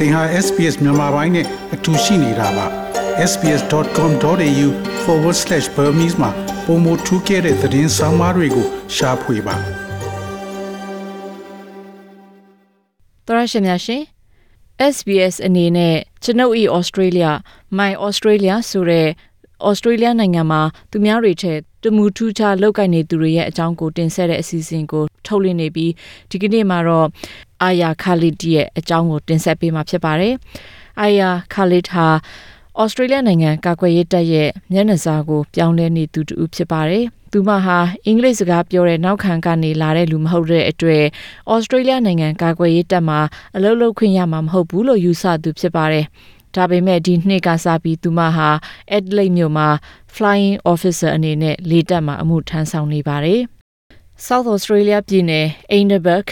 သင်ဟာ SPS မြန်မာပိုင်းနဲ့အတူရှိနေတာပါ sbs.com.au/burmese မှာပုံမထူးခဲ့တဲ့သတင်းစာမားတွေကိုရှားဖွေပါသရရှင်များရှင် SBS အနေနဲ့ကျွန်ုပ်ဤ Australia My Australia ဆိုတဲ့ Australia နိုင်ငံမှာသူများတွေထက် တမူထူးခြားလောက်ကင်နေသူတွေရဲ့အကြောင်းကိုတင်ဆက်တဲ့အစီအစဉ်ကိုထုတ်လွှင့်နေပြီးဒီကနေ့မှာတော့အာယာခါလစ်ရဲ့အကြောင်းကိုတင်ဆက်ပေးမှာဖြစ်ပါတယ်။အာယာခါလစ်ဟာဩစတြေးလျနိုင်ငံကာကွယ်ရေးတပ်ရဲ့မျက်နှာစာကိုပြောင်းလဲနေသူတူဖြစ်ပါတယ်။သူမဟာအင်္ဂလိပ်စကားပြောတဲ့နောက်ခံကနေလာတဲ့လူမဟုတ်တဲ့အတွက်ဩစတြေးလျနိုင်ငံကာကွယ်ရေးတပ်မှာအလုပ်လုပ်ခွင့်ရမှာမဟုတ်ဘူးလို့ယူဆသူဖြစ်ပါတယ်။ ဒါပေမဲ့ဒီနှစ်ကစားပြီးသူမဟာ Adelaide မြို့မှာ Flying Officer အနေနဲ့လေတပ်မှာအမှုထမ်းဆောင်နေပါတယ်။ South Australia ပြည်နယ် Edinburgh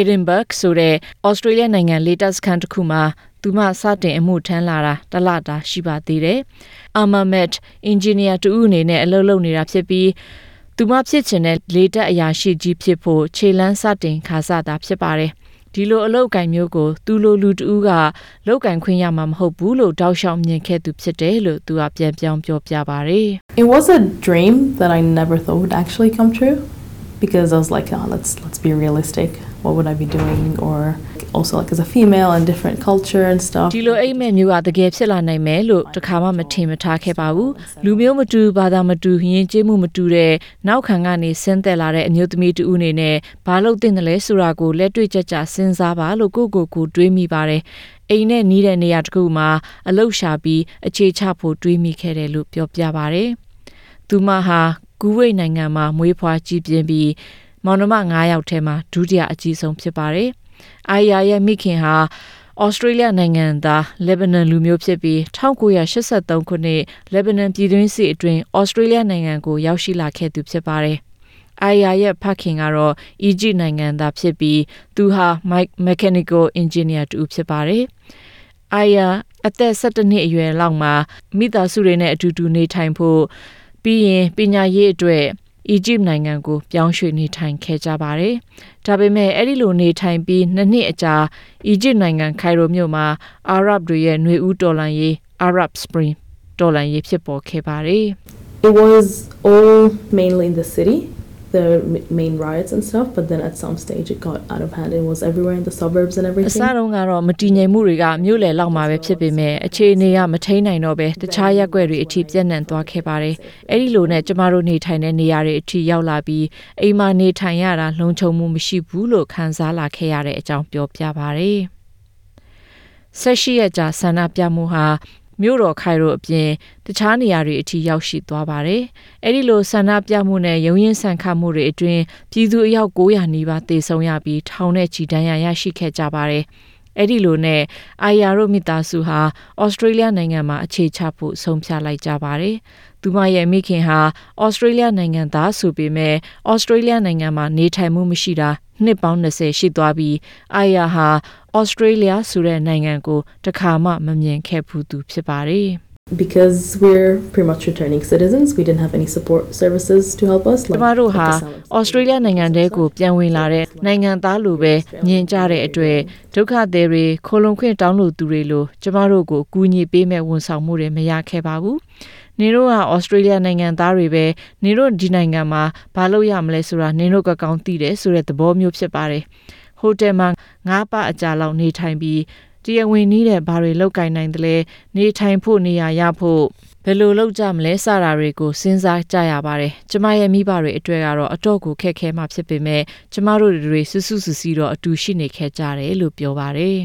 Edinburgh ဆိုတဲ့ Australia နိုင်ငံလေတပ်စခန်းတစ်ခုမှာသူမစတင်အမှုထမ်းလာတာတလတာရှိပါသေးတယ်။ Armament Engineer တူအနေနဲ့အလုပ်လုပ်နေတာဖြစ်ပြီးသူမဖြစ်ချင်တဲ့လေတပ်အရာရှိကြီးဖြစ်ဖို့ခြေလန်းစတင်ခါစတာဖြစ်ပါတယ်။ ဒီလိုအလုပ်ကင်မျိုးကိုသူလိုလူတူကလောက်ကင်ခွင့်ရမှာမဟုတ်ဘူးလို့တောက်လျှောက်မြင်ခဲ့သူဖြစ်တယ်လို့သူကပြန်ပြောင်းပြောပြပါတယ်။ It was a dream that I never thought would actually come true because I was like, oh, let's let's be realistic. What would I be doing? Or also like as a female and different culture and stuff. ဒီလိုအိမ်မက်မျိုးကတကယ်ဖြစ်လာနိုင်မယ်လို့တခါမှမထင်မထားခဲ့ပါဘူးလူမျိုးမတူဘာသာမတူယဉ်ကျေးမှုမတူတဲ့နောက်ခံကနေဆင်းသက်လာတဲ့အမျိုးသမီးတူဦးအနေနဲ့ဘာလို့တင်တယ်လဲဆိုတာကိုလက်တွေ့ကြကြစဉ်းစားပါလို့ကိုကိုကိုတွေးမိပါတယ်အိမ်နဲ့နီးတဲ့နေရာတစ်ခုမှာအလုရှာပြီးအခြေချဖို့တွေးမိခဲ့တယ်လို့ပြောပြပါတယ်သူမဟာကူဝိတ်နိုင်ငံမှာမွေးဖွားကြီးပြင်းပြီး မောင်နှမ9ယောက်ထဲမှာဒုတိယအကြီးဆုံးဖြစ်ပါတယ်။အာယာရဲ့မိခင်ဟာဩစတြေးလျနိုင်ငံသားလက်ဘနန်လူမျိုးဖြစ်ပြီး1983ခုနှစ်လက်ဘနန်ပြည်တွင်းစစ်အတွင်းဩစတြေးလျနိုင်ငံကိုရောက်ရှိလာခဲ့သူဖြစ်ပါတယ်။အာယာရဲ့ဖခင်ကတော့အီဂျစ်နိုင်ငံသားဖြစ်ပြီးသူဟာ mechanical engineer တူဖြစ်ပါတယ်။အာယာအသက်17နှစ်အရွယ်လောက်မှာမိသားစုတွေနဲ့အတူတူနေထိုင်ဖို့ပြီးရင်ပညာရေးအတွက် အီဂျစ်နိုင်ငံကိုပြောင်းရွှေ့နေထိုင်ခဲ့ကြပါတယ်။ဒါပေမဲ့အဲ့ဒီလိုနေထိုင်ပြီးနှစ်နှစ်အကြာအီဂျစ်နိုင်ငံခိုင်ရိုမြို့မှာအာရပ်တွေရဲ့ຫນွေဦးတော်လှန်ရေး Arab Spring တော်လှန်ရေးဖြစ်ပေါ်ခဲ့ပါတယ်။ It was all mainly in the city the main riots and stuff but then at some stage it got out of hand it was everywhere in the suburbs and အ everything စတုန်းကတော့မတည်ငြိမ်မှုတွေကမြို့လယ်လောက်မှာပဲဖြစ်ပေမဲ့အခြေအနေကမထိန်နိုင်တော့ပဲတခြားရက်ွက်တွေအထိပြန့်နှံ့သွားခဲ့ပါတယ်။အဲ့ဒီလိုနဲ့ကျမတို့နေထိုင်တဲ့နေရာတွေအထိရောက်လာပြီးအိမ်မှာနေထိုင်ရတာလုံခြုံမှုမရှိဘူးလို့ခံစားလာခဲ့ရတဲ့အကြောင်းပြောပြပါတယ်။ဆက်ရှိရကြဆန္ဒပြမှုဟာ မြို့တော်ခိုင်ရိုအပြင်တခြားနေရာတွေအထိရောက်ရှိသွားပါတယ်။အဲဒီလိုဆန္ဒပြမှုနဲ့ရုံရင်ဆန်ခတ်မှုတွေအတွင်းပြည်သူအယောက်900နီးပါးသေဆုံးရပြီးထောင်နဲ့ချီဒဏ်ရာရရှိခဲ့ကြပါတယ်။အဲ့ဒီလိုနဲ့အာယာရိုမိသားစုဟာဩစတြေးလျနိုင်ငံမှာအခြေချဖို့ဆုံးဖြတ်လိုက်ကြပါတယ်။ သူမရဲ့မိခင်ဟာဩစတြေးလျနိုင်ငံသားဆိုပေမဲ့ဩစတြေးလျနိုင်ငံမှာနေထိုင်မှုမရှိတာနှစ်ပေါင်း20ရှိသွားပြီးအာယာဟာဩစတြေးလျဆိုတဲ့နိုင်ငံကိုတခါမှမမြင်ခဲ့ဘူးသူဖြစ်ပါတယ်။ because we're pretty much returning citizens we didn't have any support services to help us ကျမတို့ဟာဩစတြေးလျနိုင်ငံတဲကိုပြန်ဝင်လာတဲ့နိုင်ငံသားလိုပဲမြင်ကြတဲ့အတွက်ဒုက္ခသည်တွေခိုလုံခွင့်တောင်းလို့သူတွေလိုကျမတို့ကိုကူညီပေးမဲ့ဝန်ဆောင်မှုတွေမရခဲ့ပါဘူး နင်တို့ကဩစတြေးလျနိုင်ငံသားတွေပဲနင်တို့ဒီနိုင်ငံမှာဘာလို့ရမလဲဆိုတာနင်တို့ကကောင်းသိတယ်ဆိုတဲ့သဘောမျိုးဖြစ်ပါတယ်ဟိုတယ်မှာငါးပတ်အကြာလောက်နေထိုင်ပြီးတရားဝင်နီးတဲ့ဘာတွေလောက်ကင်နိုင်တယ်လဲနေထိုင်ဖို့နေရာရဖို့ဘယ်လိုလုပ်ကြမလဲစတာတွေကိုစဉ်းစားကြရပါတယ်ကျမရဲ့မိဘတွေအတွက်ကတော့အတော့ကိုခက်ခဲမှဖြစ်ပေမဲ့ကျမတို့တွေစွစွဆူစီတော့အတူရှိနေခဲ့ကြတယ်လို့ပြောပါတယ်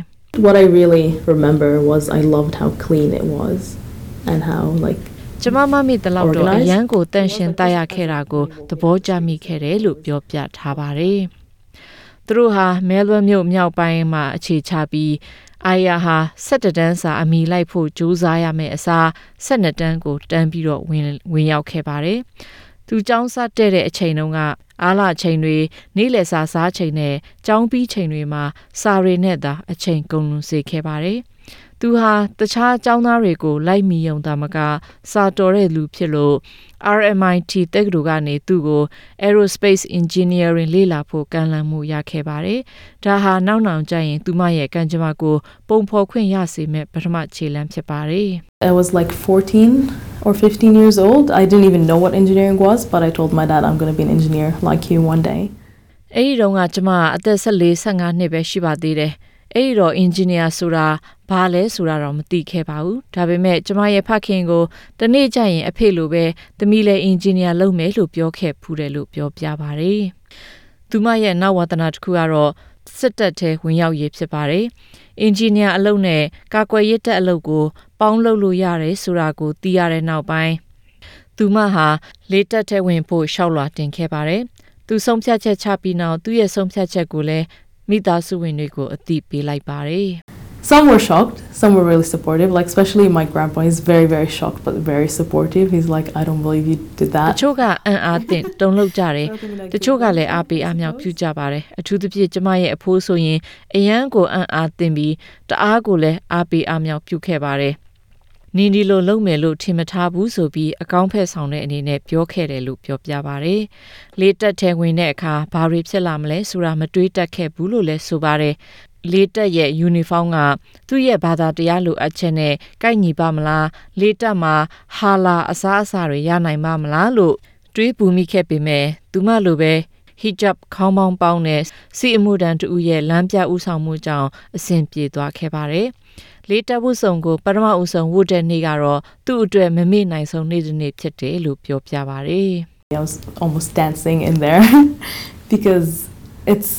What I really remember was I loved how clean it was and how like ကျမမမိတလောက်တော့အရန်ကိုတန်ရှင်တိုက်ရခဲ့တာကိုသဘောကျမိခဲ့တယ်လို့ပြောပြထားပါတယ်။သူတို့ဟာမဲလ်ဘန်မြို့မြောက်ပိုင်းမှာအခြေချပြီးအာယာဟာ17တန်းစာအမိလိုက်ဖို့ကြိုးစားရမယ့်အစား12တန်းကိုတန်းပြီးတော့ဝင်ဝင်ရောက်ခဲ့ပါတယ်။သူចောင်းစားတဲ့တဲ့အချိန်တုန်းကအားလချိန်တွေနေ့လယ်စာစားချိန်နဲ့ចောင်းပြီးချိန်တွေမှာစာရီနဲ့သာအချိန်ကုန်လွန်စေခဲ့ပါတယ်။ သူဟာတခြားအကြောင်းသားတွေကိုလိုက်မီယုံတာမက စာတော်တဲ့လူဖြစ်လို့ RMIT တက္ကသိုလ်ကနေသူ့ကို Aerospace Engineering လေ့လာဖို့ကမ်းလှမ်းမှုရခဲ့ပါတယ်။ဒါဟာနောက်နောင်ကျရင်သူမရဲ့ကံကြမ္မာကိုပုံဖော်ခွင့်ရစေမဲ့ပထမခြေလှမ်းဖြစ်ပါတယ်။ I was like 14 or 15 years old. I didn't even know what engineering was, but I told my dad I'm going to be an engineer like you one day. အဲ့ဒီတော့ကကျမအသက်14 15နှစ်ပဲရှိပါသေးတယ်။ အဲ့ဒီတော့ engineer ဆိုတာဘာလဲဆိုတာတော့မသိခဲ့ပါဘူး။ဒါပေမဲ့ကျမရဲ့ဖခင်ကိုတနေ့ကျရင်အဖေလိုပဲသမီးလည်း engineer လုပ်မယ်လို့ပြောခဲ့ဖူးတယ်လို့ပြောပြပါတယ်။သူမရဲ့နောက်ဝတ္တနာတစ်ခုကတော့စစ်တပ်ထဲဝင်ရောက်ရေးဖြစ်ပါတယ်။ engineer အလုပ်နဲ့ကာကွယ်ရေးတပ်အလုပ်ကို ပေါင်းလုပ်လို့ရတယ်ဆိုတာကိုသိရတဲ့နောက်ပိုင်းသူမဟာလေတက်ထဲဝင်ဖို့ရှောက်လွှာတင်ခဲ့ပါတယ်။သူဆုံးဖြတ်ချက်ချပြီးနောက်သူ့ရဲ့ဆုံးဖြတ်ချက်ကိုလည်း မိသားစုဝင်တွေကိုအသိပေးလိုက်ပါတယ် Some were shocked, some were really supportive. Like especially my grandpa, he's very very shocked but very supportive. He's like, I don't believe you did ။တ that. ချို့ကအံ့အားသင့်တုန်လှုပ်ကြတယ်။တချို့ကလည်းအားပေးအားမြောက်ပြုကြပါတယ်။အထူးသဖြင့်ကျမရဲ့အဖိုးဆိုရင်အယံကိုအံ့အားသင့်ပြီးတအားကိုလည်းအားပေးအားမြောက်ပြုခဲ့ပါတယ်။ နင်းဒီလိုလုပ်မယ်လို့ထင်မထားဘူးဆိုပြီးအကောင့်ဖက်ဆောင်တဲ့အနေနဲ့ပြောခဲ့တယ်လို့ပြောပြပါတယ်။လေးတက်ထဲဝင်တဲ့အခါဘာတွေဖြစ်လာမလဲဆိုတာမတွေးတက်ခဲ့ဘူးလို့လည်းဆိုပါတယ်။လေးတက်ရဲ့ယူနီဖောင်းကသူ့ရဲ့ဘာသာတရားလိုအပ်ချက်နဲ့ကိုက်ညီပါမလားလေးတက်မှာဟာလာအစားအစာတွေရနိုင်ပါမလားလို့တွေးပူမိခဲ့ပေမဲ့သူမလိုပဲ hijab ခေါင်းပေါင်းပေါင်းနဲ့စီအမှုတန်တူရဲ့လမ်းပြဥဆောင်မှုကြောင့်အဆင်ပြေသွားခဲ့ပါတယ်။လေးတက်ဖို့ဆောင်ကိုပထမဦးဆုံးဝတ်တဲ့နေ့ကတော့သူ့အတွက်မမေ့နိုင်ဆုံးနေ့တစ်နေ့ဖြစ်တယ်လို့ပြောပြပါတယ်။ I was almost dancing in there because it's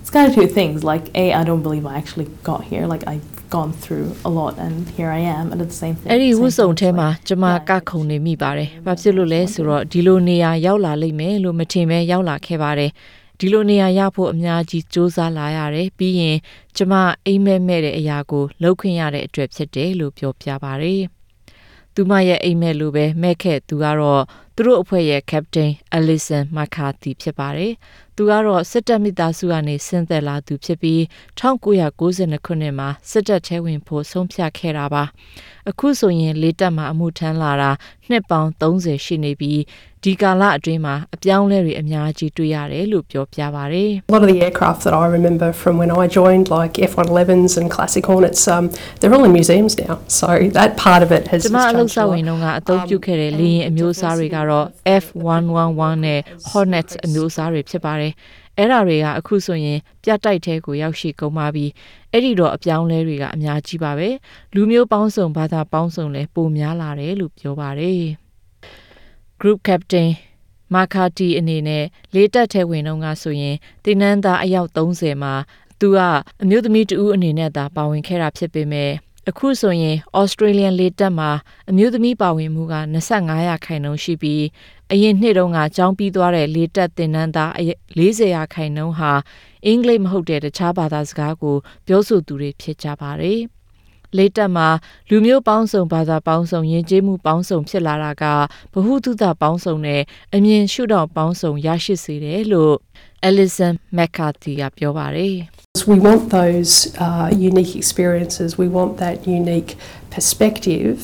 it's kind of two things. Like a, I don't believe I actually got here. Like I've gone through a lot, and here I am. And it's the same thing. အဲ့ဒီ same ဝတ်စုံ time, ထဲ it's မှာ like, ကျမ yeah, ကခုံနေမိပါတယ်။ဘာဖြစ်လို့လဲဆိုတော့ဒီလိုနေရာရောက်လာလိမ့်မယ်လို့မထင်ပဲရောက်လာခဲ့ပါတယ်။ဒီလိုနေရာရဖို့အများကြီးစ조사လာရတယ်။ပြီးရင်ကျမအိမ်မက်မဲ့တဲ့အရာကိုလှုပ်ခွင့်ရတဲ့အတွက်ဖြစ်တယ်လို့ပြောပြပါတယ်။သူမရဲ့အိမ်မက်လိုပဲမဲ့ခဲ့သူကတော့ သူတို့အဖွဲ့ရဲ့ Captain Alison McCarthy ဖြစ်ပါတယ်။သူကတော့စစ်တပ်မိသားစုကနေဆင်းသက်လာသူဖြစ်ပြီး1992ခုနှစ်မှာစစ်တပ်ထဲဝင်ဖို့ဆုံးဖြတ်ခဲ့တာပါ။အခုဆိုရင်လေးတပ်မှာအမှုထမ်းလာတာနှစ်ပေါင်း30ရှိနေပြီးဒီကာလအတွင်းမှာအပြောင်းအလဲတွေအများကြီးတွေ့ရတယ်လို့ပြောပြပါတယ်။ A lot of the aircraft that I remember from when I joined, like F-111s and Classic Hornets, um, they're all in museums now. So that part of it has, ကျမ has အလုပ် changed စာ a ဝင် lot. တော့ကအသုံးပြုခဲ့တဲ့လေယာဉ်အမျိုးအစားတွေကတော့ F111 နဲ့ Hornet အမျိုးအစားတွေဖြစ်ပါတယ်။အဲ့ဒါတွေကအခုဆိုရင်ပြတ်တိုက်ထဲကိုရောက်ရှိကုန်ပါပြီ။အဲ့ဒီတော့အပြောင်းလဲတွေကအများကြီးပါပဲ။လူမျိုးပေါင်းစုံဘာသာပေါင်းစုံလည်းပိုများလာတယ်လို့ပြောပါတယ်။ Group Captain မာကာတီအနေနဲ့လေးတက်ထဲဝင်တော့ကဆိုရင်တင်နန်းသားအယောက်30မှာသူကအမျိုးသမီးတဦးအနေနဲ့သာပါဝင်ခဲ့တာဖြစ်ပေမဲ့ အခုဆိုရင် Australian လေတက်မှာအမျိုးသမီးပါဝင်မှုက25ရာခိုင်နှုန်းရှိပြီးအရင်နှစ်တုန်းကကျောင်းပြီးသွားတဲ့လေတက်သင်တန်းသား40ရာခိုင်နှုန်းဟာအင်္ဂလိပ်မဟုတ်တဲ့တခြားဘာသာစကားကိုပြောဆိုသူတွေဖြစ်ကြပါတယ်။လေတက်မှာလူမျိုးပေါင်းစုံဘာသာပေါင်းစုံယဉ်ကျေးမှုပေါင်းစုံဖြစ်လာတာကဗဟုသုတပေါင်းစုံနဲ့အမြင်ရှုထောင့်ပေါင်းစုံရရှိစေတယ်လို့ Alison McCarthy ကပြောပါတယ်။ We want those uh, unique experiences. We want that unique perspective.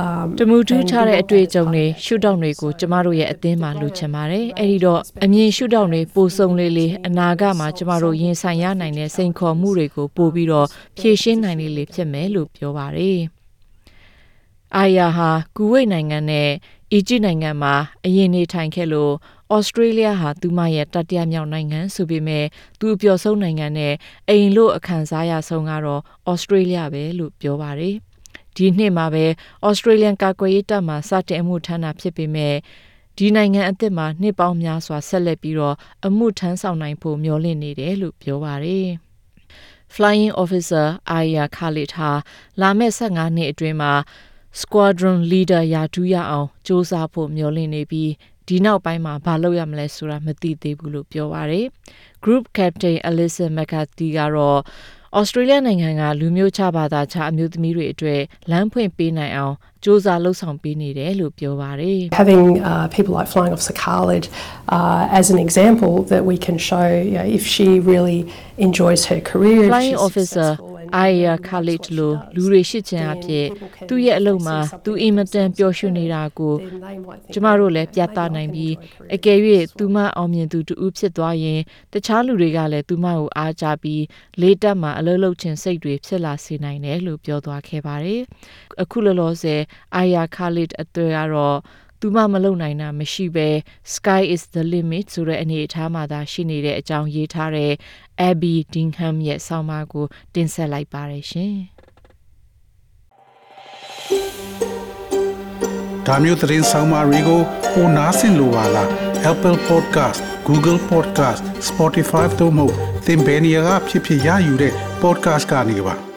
Um, တမူထူး and ခြား we တဲ့ want အတွေ့အ that ကြုံ as တွေ part of ရှုထောင့်တွေကိုကျမတို့ရဲ့အသင်းမှာလူချင်ပါတယ်။အဲဒီတော့အမြင်ရှုထောင့်တွေပိုဆုံလေးလေးအနာဂတ်မှာကျမတို့ရင်ဆိုင်ရနိုင်တဲ့စိန်ခေါ်မှုတွေကိုပို့ပြီးတော့ဖြေရှင်းနိုင်လေးလေးဖြစ်မယ်လို့ပြောပါတယ်။ အာယာဟာ ကူဝိတ်နိုင်ငံနဲ့ အီဂျစ်နိုင်ငံမှာ အရင်နေထိုင်ခဲ့လို့ ဩစတြေးလျဟာ သူမရဲ့ တတိယမြောက်နိုင်ငံဆိုပေမဲ့ သူအပျော်ဆုံးနိုင်ငံနဲ့ အိမ်လို့ အခန်းစားရဆုံးကတော့ ဩစတြေးလျပဲလို့ ပြောပါတယ်။ဒီနှစ်မှာပဲ ဩစတြေးလျကာကွယ်ရေးတပ်မှစတင်အမှုထမ်းတာဖြစ်ပေမဲ့ ဒီနိုင်ငံအသစ်မှာ နှစ်ပေါင်းများစွာ ဆက်လက်ပြီးတော့ အမှုထမ်းဆောင်နိုင်ဖို့ မျှော်လင့်နေတယ်လို့ ပြောပါတယ်။ Flying Officer Aya Khalid ဟာ လာမယ့်15နှစ်အတွင်းမှာ squadron leader ရာထူးရအောင်စ조사ဖို့မျှော်လင့်နေပြီးဒီနောက်ပိုင်းမှာဘာလုပ်ရမလဲဆိုတာမသိသေးဘူးလို့ပြောပါရယ် group captain alison mccarthy ကတော့ဩစတြေးလျနိုင်ငံကလူမျိုးခြားဘာသာခြားအမျိုးသမီးတွေအတွက်လမ်းဖွင့်ပေးနိုင်အောင်ကြိုးစားလှုပ်ဆောင်ပေးနေတယ်လို့ပြောပါတယ် Having uh, people like flying officer Khalid uh, as an example that we can show you know, if she really enjoys her career flying officer successful and အာယာခါလစ်လိုလူတွေရှိချင်အဖြစ်သူ့ရဲ့အလုပ်မှာသူအင်မတန်ပျော်ရွှင်နေတာကိုကျမတို့လည်းပြသနိုင်ပြီးအကယ်၍သူမအောင်မြင်သူတူဖြစ်သွားရင်တခြားလူတွေကလည်းသူမကိုအားကြပြီးလေးတက်မှာအလုပ်လုပ်ခြင်းစိတ်တွေဖြစ်လာစေနိုင်တယ်လို့ပြောသွားခဲ့ပါတယ်။အခုလောလောဆယ်အာယာခါလစ်အတွေ့ကတော့ သူမမလုံနိုင်တာမရှိပဲ sky is the limit ဆိုတဲ့အနေအထားမှာသာရှိနေတဲ့အကြောင်းရေးထားတဲ့ Abby Dingham ရဲ့ဆောင်းပါးကိုတင်ဆက်လိုက်ပါတယ်ရှင်။ဒါမျိုးသတင်းဆောင်မတွေကိုပိုနားဆင်လိုပါလား Apple Podcast Google Podcast Spotify တို့မှာသင်ပင်ရာဖြစ်ဖြစ်ရယူတဲ့ podcast ကနေပါ